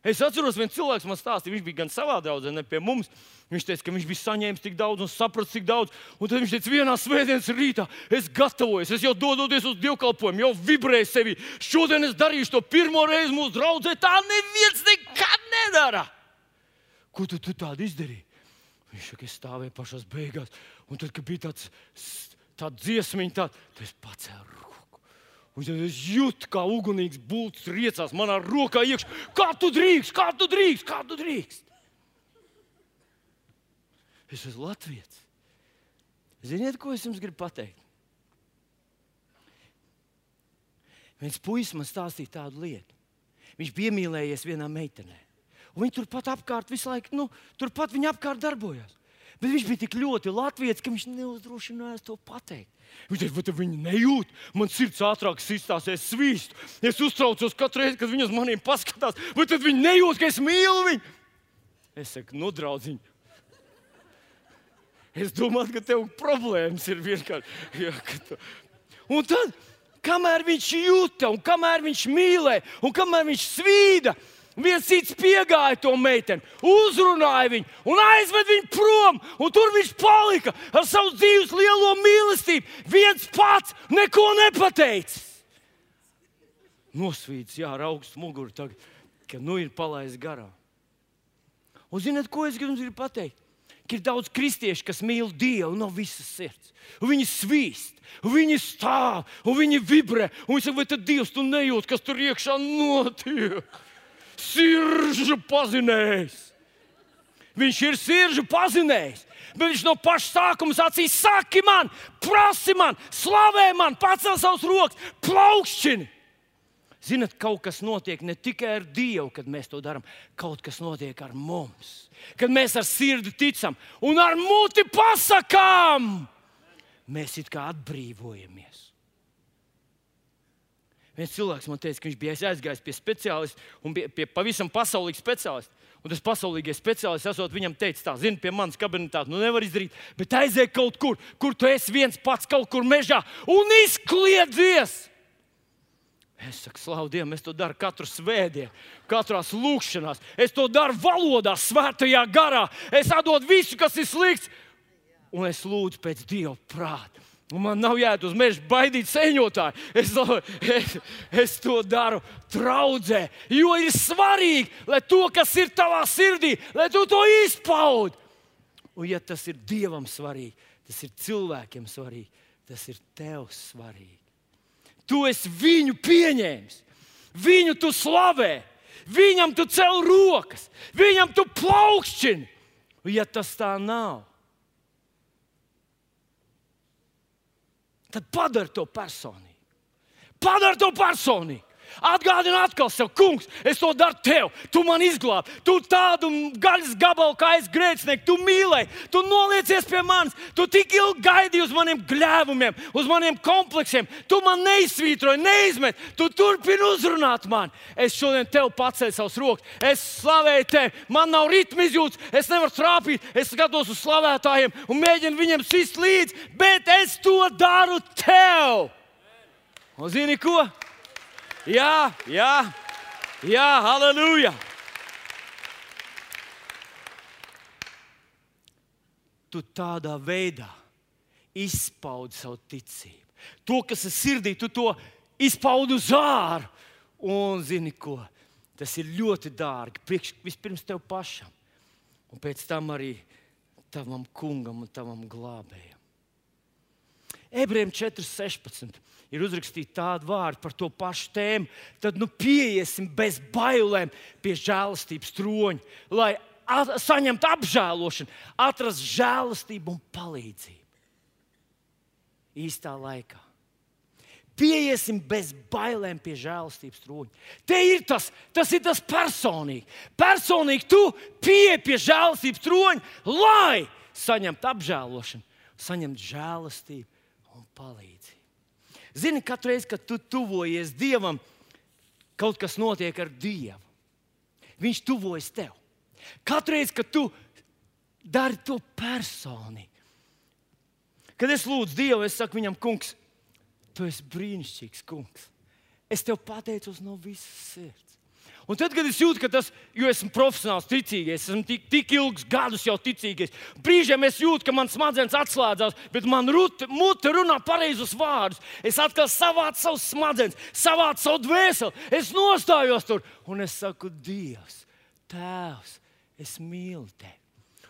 Es atceros, viens cilvēks man stāstīja, viņš bija gan savā draudzē, ne pie mums. Viņš teica, ka viņš bija saņēmis tik daudz un sapratis tik daudz. Un tad viņš teica, vienā svētdienas rītā es gatavojos, es jau dodoties uz dievkalpojumu, jau vibrēju sevi. Šodien es darīšu to pirmo reizi mūsu draudzē. Tā neviens nekad nedara. Ko tu, tu tādu izdarīji? Viņš saka, es stāvēju pašās beigās. Un tad, kad bija tāds, tāds dziesmiņš, tad es pacēlu es jūtu, kā ugunīgs būtis riecās manā rokā iekšā. Kā tu drīkst, kā tu drīkst, kā tu drīkst? Es esmu Latvijas. Ziniet, ko es jums gribu pateikt? Viens puisis man stāstīja tādu lietu. Viņš bija iemīlējies vienā meitenē. Un viņi turpat apkārt visu laiku, nu, turpat viņa apkārt darbojās. Bet viņš bija tik ļoti latviečs, ka viņš neuzdrošinājās to pateikt. Viņš teica, vai viņi nejūt, man sirds ātrāk sistās, es svīstu. Es uztraucos katru reizi, kad viņi uz maniem paskatās, vai tad viņi nejūt, ka es mīlu viņu. Es saku, nu, draugiņ. Es domāju, ka tev problēmas ir vienkārši. Tu... Un tad, kamēr viņš jūta, un kamēr viņš mīlēja, un kamēr viņš svīda, Viens cits piegāja to meiteni, uzrunāja viņu un aizved viņu prom. Tur viņš palika ar savu dzīves lielo mīlestību. Viens pats neko nepateicis. Nosvīts, jā, ar augstu muguru, tagad, ka nu ir palaists garām. Un zināt, ko es gribu pateikt? Ka ir daudz kristiešu, kas mīl Dievu no visas sirds. Un viņi svīst, viņi stāv, un viņi vibrē. Un viņi saka, vai tad Dievs tu nejūti, kas tur iekšā notiek? Siržu pazinējis. Viņš ir siržu pazinējis. Bet viņš no paša sākuma sacīja, saki man, prasi man, slavē man, pacel savus rokas, plaukšķini. Ziniet, kaut kas notiek ne tikai ar Dievu, kad mēs to darām, kaut kas notiek ar mums. Kad mēs ar sirdi ticam un ar muti pasakām, mēs it kā atbrīvojamies. Viens cilvēks man teica, ka viņš bija aizgājis pie speciālista un pie, pie pavisam pasaulīga speciālista. Un tas pasaulīgais speciālists, esot viņam teicis, tā, zini, pie manas kabinetā, nu nevar izdarīt, bet aizej kaut kur, kur tu esi viens pats kaut kur mežā un izkliedzies. Es saku, slavu Dievam, es to daru katru svētdienu, katrā lūkšanā. Es to daru valodā, svētajā garā. Es atdodu visu, kas ir slikts, un es lūdzu pēc Dieva prāta. Un man nav jāiet uz mežu baidīt sēņotāju. Es, es, es to daru traudzē, jo ir svarīgi, lai to, kas ir tavā sirdī, lai tu to izpaudi. Un, ja tas ir Dievam svarīgi, tas ir cilvēkiem svarīgi, tas ir tev svarīgi. Tu esi viņu pieņēmis, viņu tu slavē, viņam tu cel rokas, viņam tu plaukšķini. Ja tas tā nav, tad padari to personīgi. Padari to personīgi. Atgādini atkal sev, kungs, es to daru tev. Tu man izglābi. Tu tādu gaļas gabalu kā es grēcinieku, tu mīlēji, tu noliecies pie manis. Tu tik ilgi gaidīji uz maniem gļēvumiem, uz maniem kompleksiem. Tu man neizsvītroji, neizmet. Tu turpini uzrunāt mani. Es šodien tev paceļu savus rokas. Es slavēju tevi. Man nav ritma izjūtas, es nevaru trāpīt. Es skatos uz slavētājiem un mēģinu viņiem sist līdzi, bet es to daru tev. Un zini ko? Jā, jā, jā halleluja! Tu tādā veidā izpaudi savu ticību. To, kas ir sirdī, tu to izpaudi uz ārā. Un zini ko? Tas ir ļoti dārgi. Priekš, vispirms tev pašam, un pēc tam arī tavam kungam un tavam glābējam. Ebrejiem 4.16 ir uzrakstīti tādi vārdi par to pašu tēmu. Tad nu pieiesim bez bailēm pie žēlastības troņa, lai saņemtu apžēlošanu, atrastu žēlastību un palīdzību. Īstā laikā. Pieiesim bez bailēm pie žēlastības troņa. Te ir tas, tas ir tas personīgi. Personīgi tu pieeji pie žēlastības troņa, lai saņemtu apžēlošanu, saņemtu žēlastību un palīdzību. Zini, katru reizi, kad tu tuvojies Dievam, kaut kas notiek ar Dievu. Viņš tuvojas tev. Katru reizi, kad tu dari to personīgi. Kad es lūdzu Dievu, es saku viņam, kungs, tu esi brīnišķīgs kungs. Es tev pateicos no visas sirds. Un tad, kad es jūtu, ka tas, jo esmu profesionāls, ticīgais, esmu tik, tik ilgus gadus jau ticīgais, brīžiem es jūtu, ka man smadzenes atslēdzās, bet man mute runā pareizus vārdus. Es atkal savācu savus smadzenes, savācu savu dvēseli, es nostājos tur un es saku, Dievs, Tēvs, es mīlu tevi.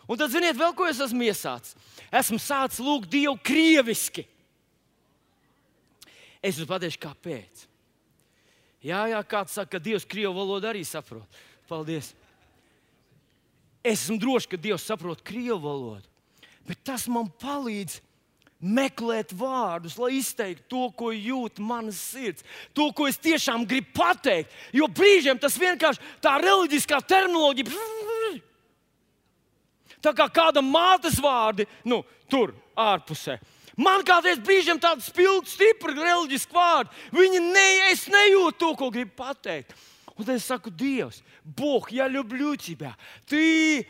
Un tad, ziniet, vēl ko es esmu iesācis? Esmu sācis lūgt Dievu krieviski. Es jums pateikšu, kāpēc. Jā, jā, kāds saka, ka Dievs krievu valodu arī saprot. Paldies! Es esmu drošs, ka Dievs saprot krievu valodu, bet tas man palīdz meklēt vārdus, lai izteiktu to, ko jūt manas sirds, to, ko es tiešām gribu pateikt. Jo brīžiem tas vienkārši tā reliģiskā terminoloģija. Tā kā kāda mātes vārdi, nu, tur ārpusē. Man kādreiz brīžiem tāda spilgta, stipra, reliģiska vārda. Viņa ne, es nejūtu to, ko gribu pateikt. Un tad es saku, Dievs, Бог, я люблю тебя. Ты,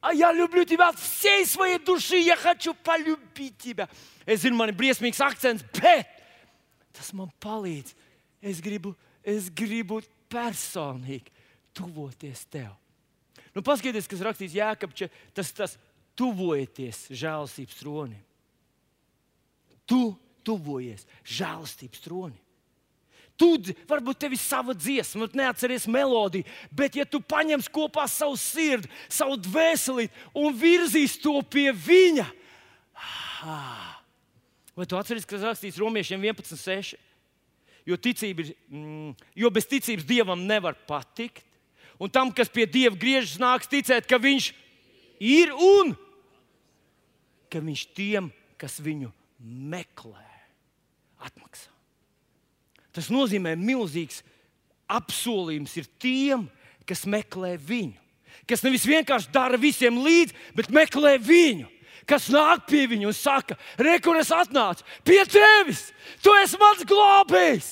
а я люблю тебя от всей своей души. Я хочу полюбить тебя. Es zinu, man ir briesmīgs akcents, bet tas man palīdz. Es gribu, es gribu personīgi tuvoties tev. Nu, paskatieties, kas rakstīts Jēkabča, tas, tas tuvojieties žēlstības tronim. Tu tuvojies žēlstības tronim. Tu varbūt tev ir sava dziesma, neatceries melodiju, bet ja tu paņemsi kopā savu sirdi, savu dvēseli un virzīs to pie viņa, vai tu atceries, kas rakstīts Romiešiem 11.6? Jo, ticība ir, mm, jo bez ticības dievam nevar patikt, un tam, kas pie dieva griežas, nāks ticēt, ka viņš ir un ka viņš tiem, kas viņu meklē, atmaksā. Tas nozīmē, milzīgs apsolījums ir tiem, kas meklē viņu. Kas nevis vienkārši dara visiem līdzi, bet meklē viņu. Kas nāk pie viņa un saka, re, kur es atnācu pie tevis, tu esi mans glābējs.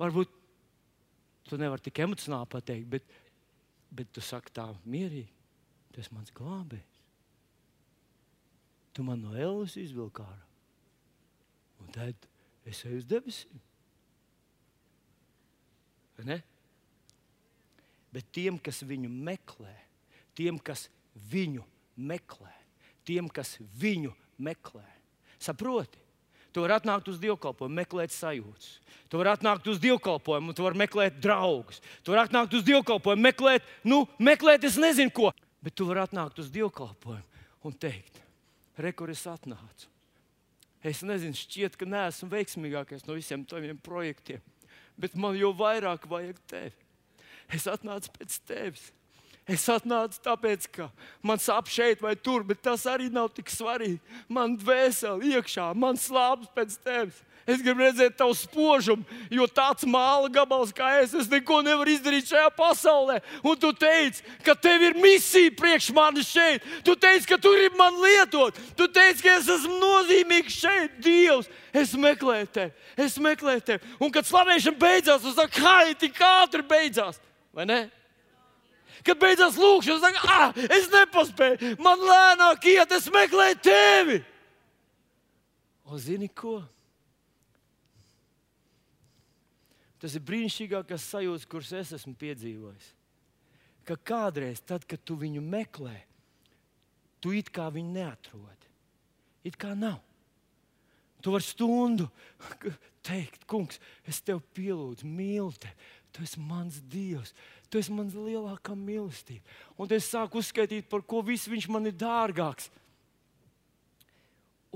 Varbūt tu nevari tik emocionāli pateikt, bet, bet tu saki tā mierīgi, tu esi mans glābējs. Tu man no ēlas izvilki ārā. Un tad es eju uz debesīm. Ne? Bet tiem, kas viņu meklē, tiem, kas viņu meklē, tiem, kas viņu meklē, saproti, tu vari atnākt uz dievkalpojumu, meklēt sajūtas. Tu vari atnākt uz dievkalpojumu, tu vari meklēt draugus. Tu vari atnākt uz dievkalpojumu, meklēt, nu, meklēt, es nezinu ko. Bet tu vari atnākt uz dievkalpojumu un teikt, re, kur es atnācu. Es nezinu, šķiet, ka neesmu veiksmīgākais no visiem taviem projektiem bet man jau vairāk vajag tevi. Es atnācu pēc tevis. Es atnācu tāpēc, ka man sāp šeit vai tur, bet tas arī nav tik svarīgi. Man dvēseli iekšā, man slāpes pēc tevis. Es gribu redzēt tavu spožumu, jo tāds māla gabals kā es, es neko nevaru izdarīt šajā pasaulē. Un tu teici, ka tev ir misija priekš manis šeit. Tu teici, ka tu gribi man lietot. Tu teici, ka es esmu nozīmīgs šeit, Dievs. Es meklēju tevi, es meklēju tevi. Un kad slavēšana beidzās, es saku, kā tik ātri beidzās. Vai ne? Kad beidzās lūkšana, es saku, ah, es nepaspēju, man lēnāk iet, es meklēju tevi. O, zini ko? Tas ir brīnišķīgākais sajūta, kuras es esmu piedzīvojis. Ka kādreiz, tad, kad tu viņu meklē, tu it kā viņu neatrodi. It kā nav. Tu vari stundu teikt, kungs, es tevi pielūdzu, mīlu tevi. Tu esi mans dievs, tu esi mans lielākā mīlestība. Un es sāku uzskaitīt, par ko viss viņš man ir dārgāks.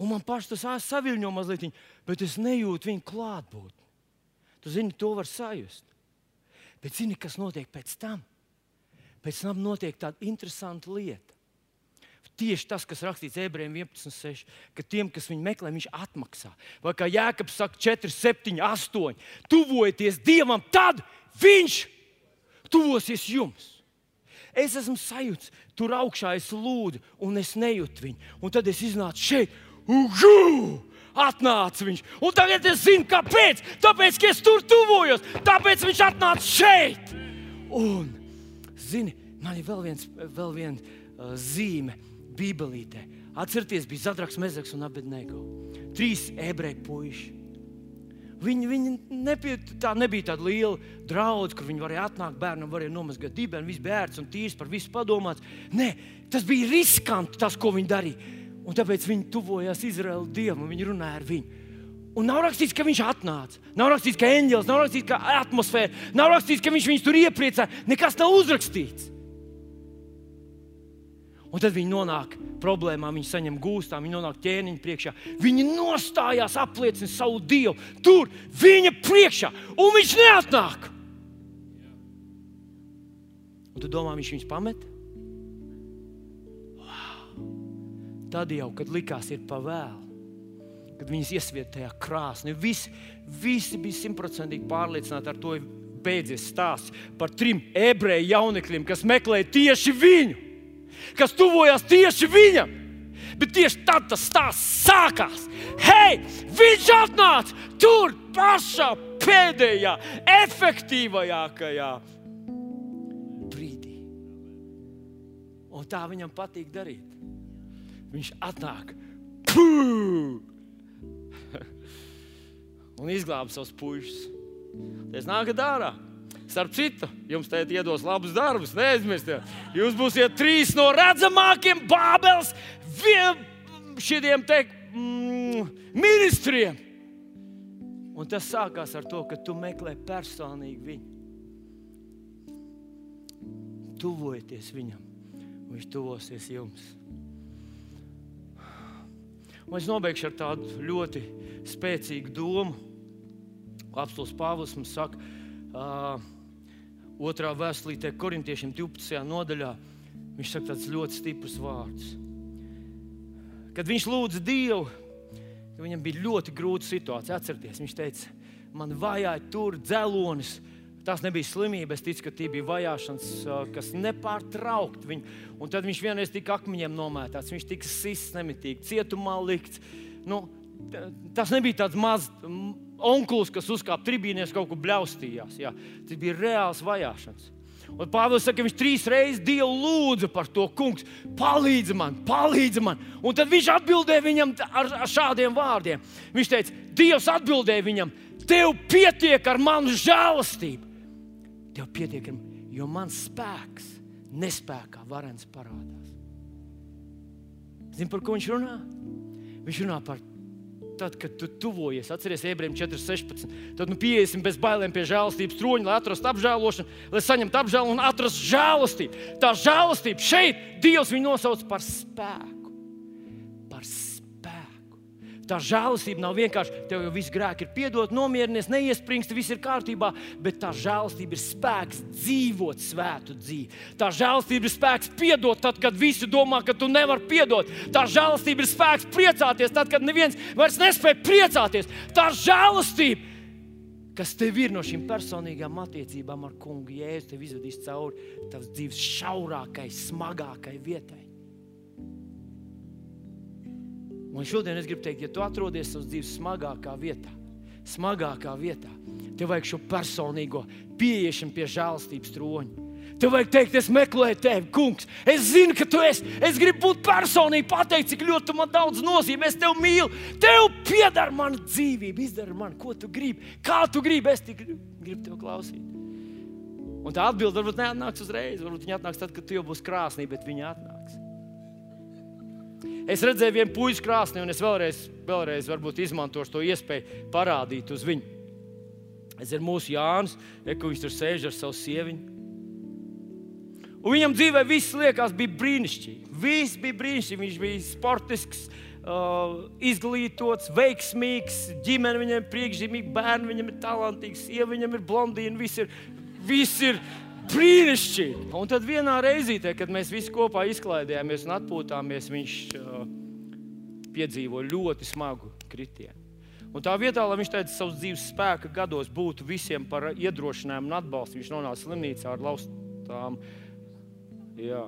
Un man pašai tas saviņo mazliet, bet es nejūtu viņa klātbūtni. Tu zini, to var sajust. Bet zini, kas notiek pēc tam? Pēc tam notiek tāda interesanta lieta. Tieši tas, kas rakstīts ebrejiem 11.6, ka tiem, kas viņu meklē, viņš atmaksā. Vai kā Jēkabs saka, 4, 7, 8, tuvojieties Dievam, tad viņš tuvosies jums. Es esmu sajūts, tur augšā es lūdzu, un es nejūtu viņu. Un tad es iznācu šeit, uhu! atnāca viņš. Un tagad es zinu, kāpēc. Tāpēc, ka es tur tuvojos, tāpēc viņš atnāca šeit. Un, zini, man ir vēl viens, vēl viens uh, zīme Bībelītē. Atcerieties, bija Zadraks, Mezeks un Abednego. Trīs ebreju puiši. Viņi, viņi nepie, tā nebija tāda liela draudzene, kur viņi varēja atnākt, bērnam varēja nomazgāt dibenu, viss bija ērts un tīrs, par visu padomāts. Nē, tas bija riskanti, tas, ko viņi darīja. Un tāpēc viņi tuvojās Izraēla dievam, viņi runāja ar viņu. Un nav rakstīts, ka viņš atnāca. Nav rakstīts, ka eņģelis, nav rakstīts, ka atmosfēra, nav rakstīts, ka viņš viņus tur iepriecināja. Nekas nav uzrakstīts. Un tad viņi nonāk problēmā, viņi saņem gūstā, viņi nonāk ķēniņa priekšā. Viņi nostājās, apliecina savu dievu tur, viņa priekšā, un viņš neatnāk. Un tu domā, viņš viņus pamet? Tad jau, kad likās, ir pavēlu, kad viņas iesvieta tajā krāsnī, visi, visi bija simtprocentīgi pārliecināti ar to. Beidzies stāsts par trim ebreju jaunekļiem, kas meklēja tieši viņu, kas tuvojās tieši viņam. Bet tieši tad tas stāsts sākās. Hei, viņš atnāca tur pašā pēdējā, efektīvākajā brīdī. Un tā viņam patīk darīt viņš atnāk *laughs* un izglāba savus puikas. Tas nāk ārā. Starp citu, jums teikt, iedos labus darbus, neaizmirstiet. Jūs būsiet trīs no redzamākajiem Bābeles šiem te mm, ministriem. Un tas sākās ar to, ka tu meklē personīgi viņu. Tuvojieties viņam, un viņš tuvosies jums. Un es nobeigšu ar tādu ļoti spēcīgu domu, ko apstults Pāvils mums saka. Uh, otrā vēstulītē, korintiešiem 12. nodaļā, viņš saka tāds ļoti stiprs vārds. Kad viņš lūdza Dievu, viņam bija ļoti grūta situācija. Atcerieties, viņš teica, man vajāja tur dzelonis. Tās nebija slimības, es ticu, ka tie bija vajāšanas, kas nepārtraukti viņu. Un tad viņš vienreiz tika akmeņiem nomētāts, viņš tika sists nemitīgi, cietumā likts. Nu, tas nebija tāds mazs onkulis, kas uzkāpa tribīnēs, kaut ko bļaustījās. Jā. Tas bija reāls vajāšanas. Un Pāvils saka, ka viņš trīs reizes Dievu lūdza par to, kungs, palīdzi man, palīdzi man. Un tad viņš atbildēja viņam ar, ar šādiem vārdiem. Viņš teica, Dievs atbildēja viņam, tev pietiek ar manu žēlastību. Tev pietiek, jo mans spēks nespējā varens parādās. Zini, par ko viņš runā? Viņš runā par tad, kad tu tuvojies, atceries ebrejiem 4,16. Tad nu pieiesim bez bailēm pie žēlastības troņa, lai atrastu apžēlošanu, lai saņemtu apžēlu un atrastu žēlastību. Tā žēlastība šeit Dievs viņu nosauc par spēku. Tā žēlastība nav vienkārši tev jau viss grēks ir piedot, nomierinies, neiespringst, viss ir kārtībā, bet tā žēlastība ir spēks dzīvot svētu dzīvi. Tā žēlastība ir spēks piedot tad, kad visi domā, ka tu nevari piedot. Tā žēlastība ir spēks priecāties tad, kad neviens vairs nespēja priecāties. Tā žēlastība kas tev ir no šīm personīgām attiecībām ar kungu jēzu, tev izvedīs cauri tavas dzīves šaurākai, smagākai vietai. Un šodien es gribu teikt, ja tu atrodies savas dzīves smagākā vietā, smagākā vietā, tev vajag šo personīgo pieiešanu pie žēlstības troņa. Tev vajag teikt, es meklēju tevi, kungs. Es zinu, ka tu esi. Es gribu būt personīgi, pateikt, cik ļoti man daudz nozīmē. Es tevi mīlu. Tev pieder mana dzīvība. Izdari man, ko tu gribi. Kā tu gribi, es tikai gribu tevi klausīt. Un tā atbilde varbūt neatnāks uzreiz. Varbūt viņa atnāks tad, kad tu jau būsi krāsnī, bet viņa atnāks. Es redzēju vienu puiku krāsni, un es vēlreiz, vēlreiz izmantošu to iespēju parādīt uz viņu. Es ir mūsu Jānis, kur viņš tur sēž ar savu sieviņu. Un viņam dzīvē viss liekas, bija brīnišķīgi. Viss bija brīnišķīgi. Viņš bija sportisks, uh, izglītots, veiksmīgs, ģimene viņam ir priekšzīmīga, bērni viņam ir talantīgs, sieva viņam ir blondīna. Viss ir, viss ir brīnišķīgi. Un tad vienā reizītē, kad mēs visi kopā izklaidējāmies un atpūtāmies, viņš uh, piedzīvoja ļoti smagu kritienu. Un tā vietā, lai viņš tādā savas dzīves spēka gados būtu visiem par iedrošinājumu un atbalstu, viņš nonāca slimnīcā ar laustām, jā,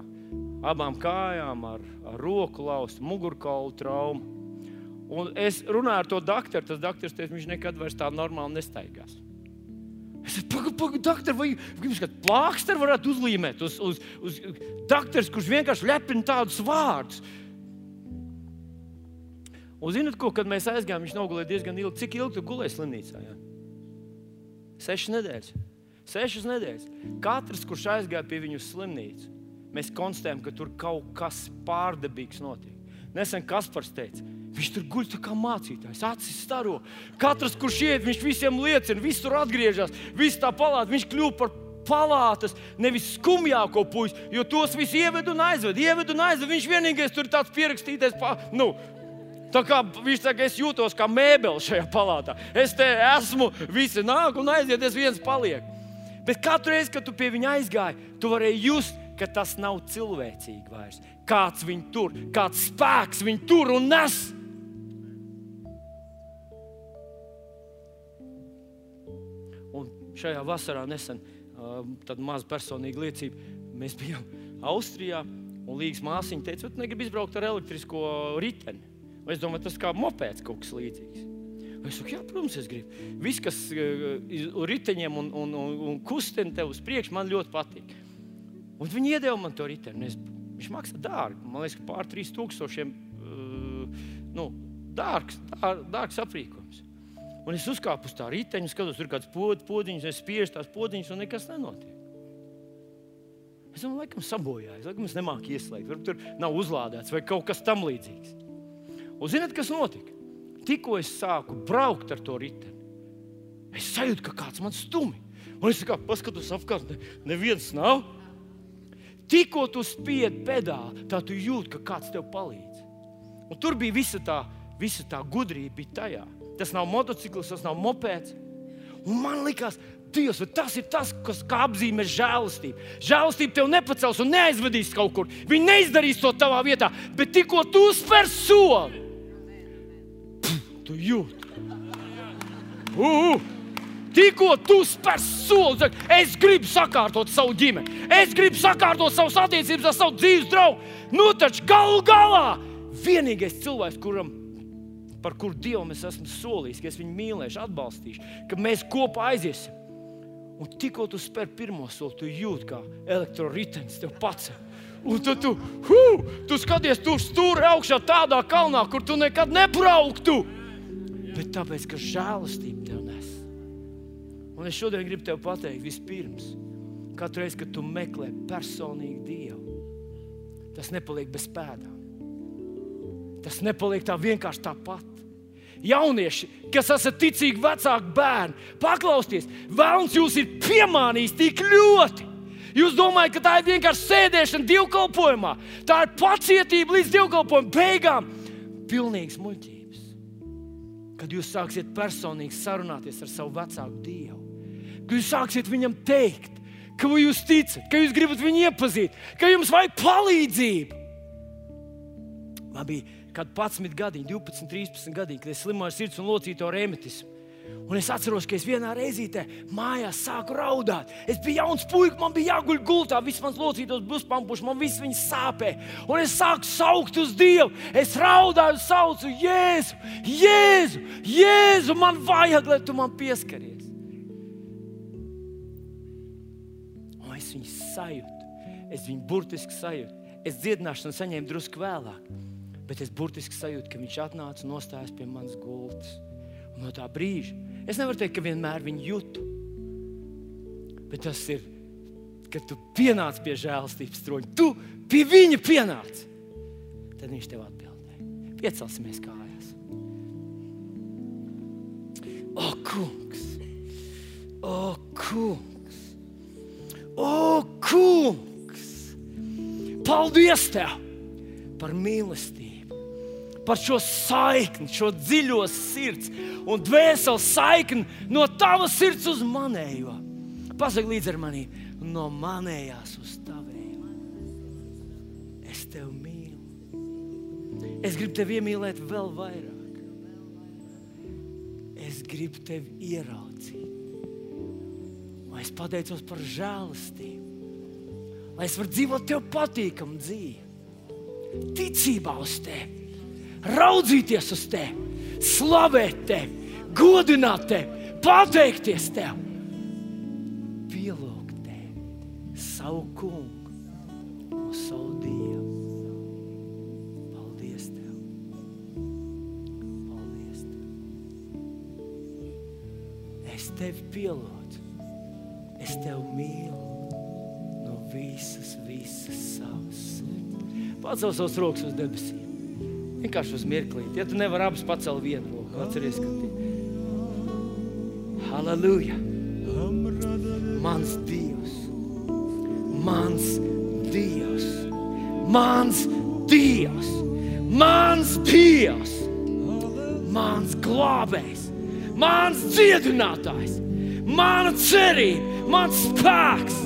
abām kājām, ar, ar roku laustu, mugurkaulu traumu. Un es runāju ar to doktoru, tas doktors teica, viņš nekad vairs tā normāli nestaigās. Es teicu, pagaidi, pagaidi, doktor, vai jums kādā plākstā varētu uzlīmēt uz, uz, uz doktors, kurš vienkārši lepina tādus vārdus. Un zinot, ko, kad mēs aizgājām, viņš nogulēja diezgan ilgi. Cik ilgi tu gulēji slimnīcā? Jā? Sešas nedēļas. Sešas nedēļas. Katrs, kurš aizgāja pie viņu slimnīcu, mēs konstatējam, ka tur kaut kas pārdabīgs notiek. Nesen Kaspars teica, Viņš tur guļ kā mācītājs, acis staro. Katrs, kurš iet, viņš visiem liecina, viss tur atgriežas, viss tā palāta. Viņš kļūst par palātas, nevis skumjāko puisi, jo tos visus ieved un aizved. Ieved un aizved. Viņš vienīgais tur ir tāds pierakstītais. Pa, nu, Tā kā viņš saka, es jūtos kā mēbele šajā palātā. Es te esmu, visi nāk un aiziet, es viens palieku. Bet katru reizi, kad tu pie viņa aizgāji, tu varēji just, ka tas nav cilvēcīgi vairs. Kāds viņu tur, kāds spēks viņu tur un nes. Šajā vasarā nesen tāda maza personīga liecība. Mēs bijām Austrijā, un Līgas māsiņa teica, ka negribu izbraukt ar elektrisko riteni. Es domāju, tas kā mopēds kaut kas līdzīgs. Es saku, jā, protams, es gribu. Viss, kas ir riteņiem un, un, un, un kustina tev uz priekšu, man ļoti patīk. Un viņi iedeva man to riteni. Es, viņš maksā dārgi. Man liekas, ka pār 3000 uh, nu, dārgs, dār, dārgs aprīkojums. Un es uzkāpu uz tā riteņa, skatos, tur ir kāds pod, podziņš, es spiežu tās podziņas, un nekas nenotiek. Es domāju, laikam, sabojājis, laikam, es nemāku ieslēgt, varbūt tur nav uzlādēts vai kaut kas tamlīdzīgs. Un zināt, kas notika? Tikko es sāku braukt ar to riteni, es sajūtu, ka kāds man stumi. Un es kā paskatos apkārt, ne, neviens nav. Tikko tu spied pedāli, tā tu jūti, ka kāds tev palīdz. Un tur bija visa tā, visa tā gudrība tajā. Tas nav motociklis, tas nav mopeds. Un man liekas, Dievs, tas ir tas, kas apzīmē žēlastību. Žēlastība tev nepacels un neaizvedīs kaut kur. Viņi neizdarīs to tavā vietā, bet tikko tu spēr soli, tu jūti. Uh, uh. Tikko tu spēr soli, es gribu sakārtot savu ģimeni, es gribu sakārtot savas attiecības ar savu dzīves draugu. Nu, taču galu galā vienīgais cilvēks, kuram par kuru Dievam es esmu solījis, ka es viņu mīlēšu, atbalstīšu, ka mēs kopā aiziesim. Un tikko tu spēr pirmo soli, tu jūti, kā elektroritenis tev pats. Un tu, tu, hu, tu skaties, tur stūri augšā tādā kalnā, kur tu nekad nebrauktu. Bet tāpēc, ka žēlastība tev nes. Un es šodien gribu tev pateikt, vispirms, katru reizi, kad tu meklē personīgi Dievu, tas nepaliek bez pēdām. Tas nepaliek tā vienkārši tāpat. Jaunieši, kas esat ticīgi vecāki bērni, paklausieties, Vēlns jūs ir piemānījis tik ļoti. Jūs domājat, ka tā ir vienkārši sēdēšana dievkalpojumā. Tā ir pacietība līdz dievkalpojuma beigām. Pilnīgs muļķības. Kad jūs sāksiet personīgi sarunāties ar savu vecāku dievu, kad jūs sāksiet viņam teikt, ka jūs ticat, ka jūs gribat viņu iepazīt, ka jums vajag palīdzību. Man bija kad 11 gadiņi, 12, 13 gadiņi, kad es slimoju sirds un locīto reumatismu. Un es atceros, ka es vienā reizītē mājās sāku raudāt. Es biju jauns puisis, man bija jāguļ gultā, viss mans locītos buspampuši, man viss viņas sāpē. Un es sāku saukt uz Dievu. Es raudāju, saucu Jēzu, Jēzu, Jēzu, man vajag, lai tu man pieskaries. Un es viņu sajūtu, es viņu burtiski sajūtu. Es dziedināšanu saņēmu drusku vēlāk bet es burtiski sajūtu, ka viņš atnāca un nostājās pie manas gultas. Un no tā brīža es nevaru teikt, ka vienmēr viņu jūtu. Bet tas ir, kad tu pienāc pie žēlastības troņa, tu pie viņa pienāc. Tad viņš tev atbildēja. Piecelsimies kājās. O, kungs! O, kungs! O, kungs! Paldies tev par mīlestību! Par šo saikni, šo dziļo sirds un dvēseli saikni no tavas sirds uz manējo. Pasaki līdzi ar mani, no manējās uz tavējo. Es tevi mīlu. Es gribu tevi iemīlēt vēl vairāk. Es gribu tevi ieraudzīt. Lai es pateicos par žēlastību, lai es varu dzīvot tev patīkamu dzīvi, ticībā uz tevi raudzīties uz tevi, slavēt tevi, godināt tevi, pateikties tev, pielūgt tevi, savu kungu un savu dievu. Paldies tev! Paldies tev! Es tevi pielūdzu, es tevi mīlu no visas, visas savas sirds. Pacel savus rokas uz debesīm. Vienkārši uz mirklīti. Ja tu nevari abas pacelt vienu roku, atceries, ka tie. Halleluja! Mans Dievs! Mans Dievs! Mans Dievs! Mans Dievs! Mans glābējs! Mans dziedinātājs! Mana cerība! Mans spēks!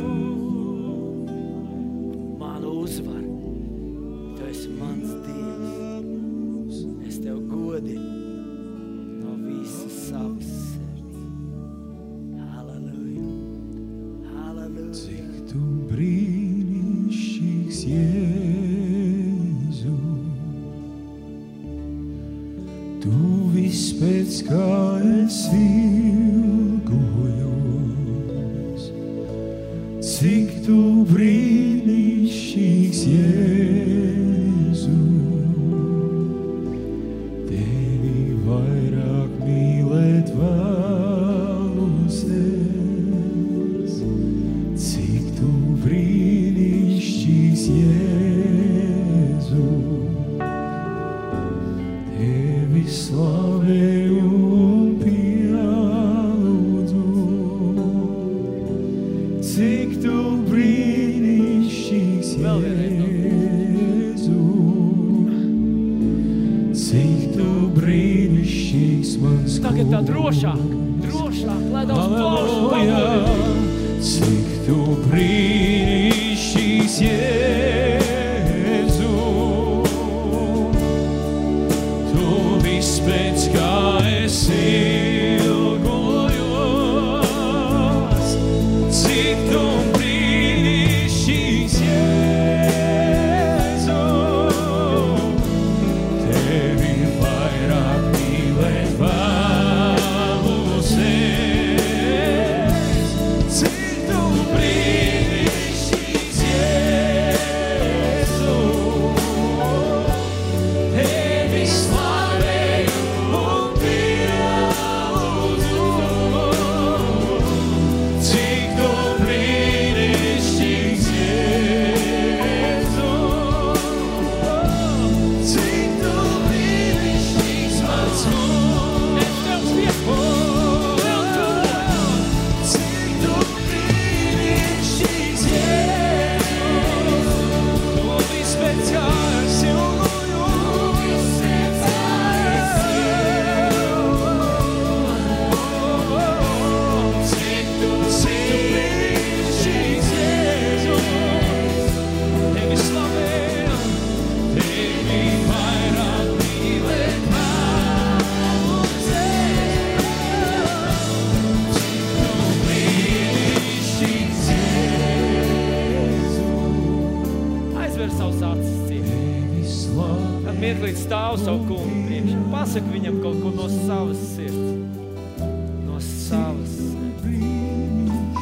Tagad tā drošāk, drošāk, lai daudz pamodina. cik tu brīnišķīgs Jēzu. Stāv savu kungu priekšā. Pasaka viņam kaut ko no savas sirds. No savas sirds.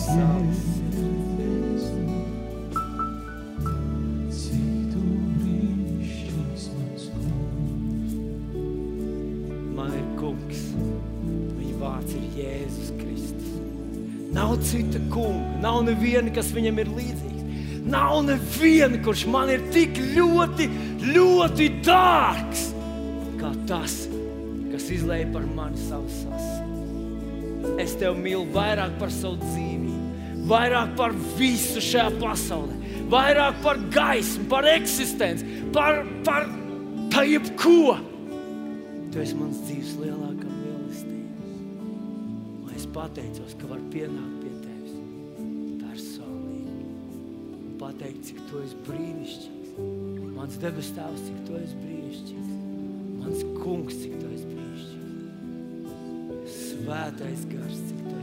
Savas sirds. Man ir kungs. Viņa vārds ir Jēzus Kristus. Nav cita kunga, nav neviena, kas viņam ir līdzīgs. Nav neviena, kurš man ir tik ļoti, ļoti dārgs kā tas, kas izlēja par mani savas asins. Es tevi mīlu vairāk par savu dzīvību, vairāk par visu šajā pasaulē, vairāk par gaismu, par eksistenci, par, par tā jebko. Tu esi mans dzīves lielākā mīlestība. Un es pateicos, ka var pienākt pie tevis personīgi un pateikt, cik tu esi brīnišķīgs. Mans debes tēvs, cik tu esi brīnišķīgs. Mans kungs, cik tu esi brīnišķīgs. Svētais gars, cik tu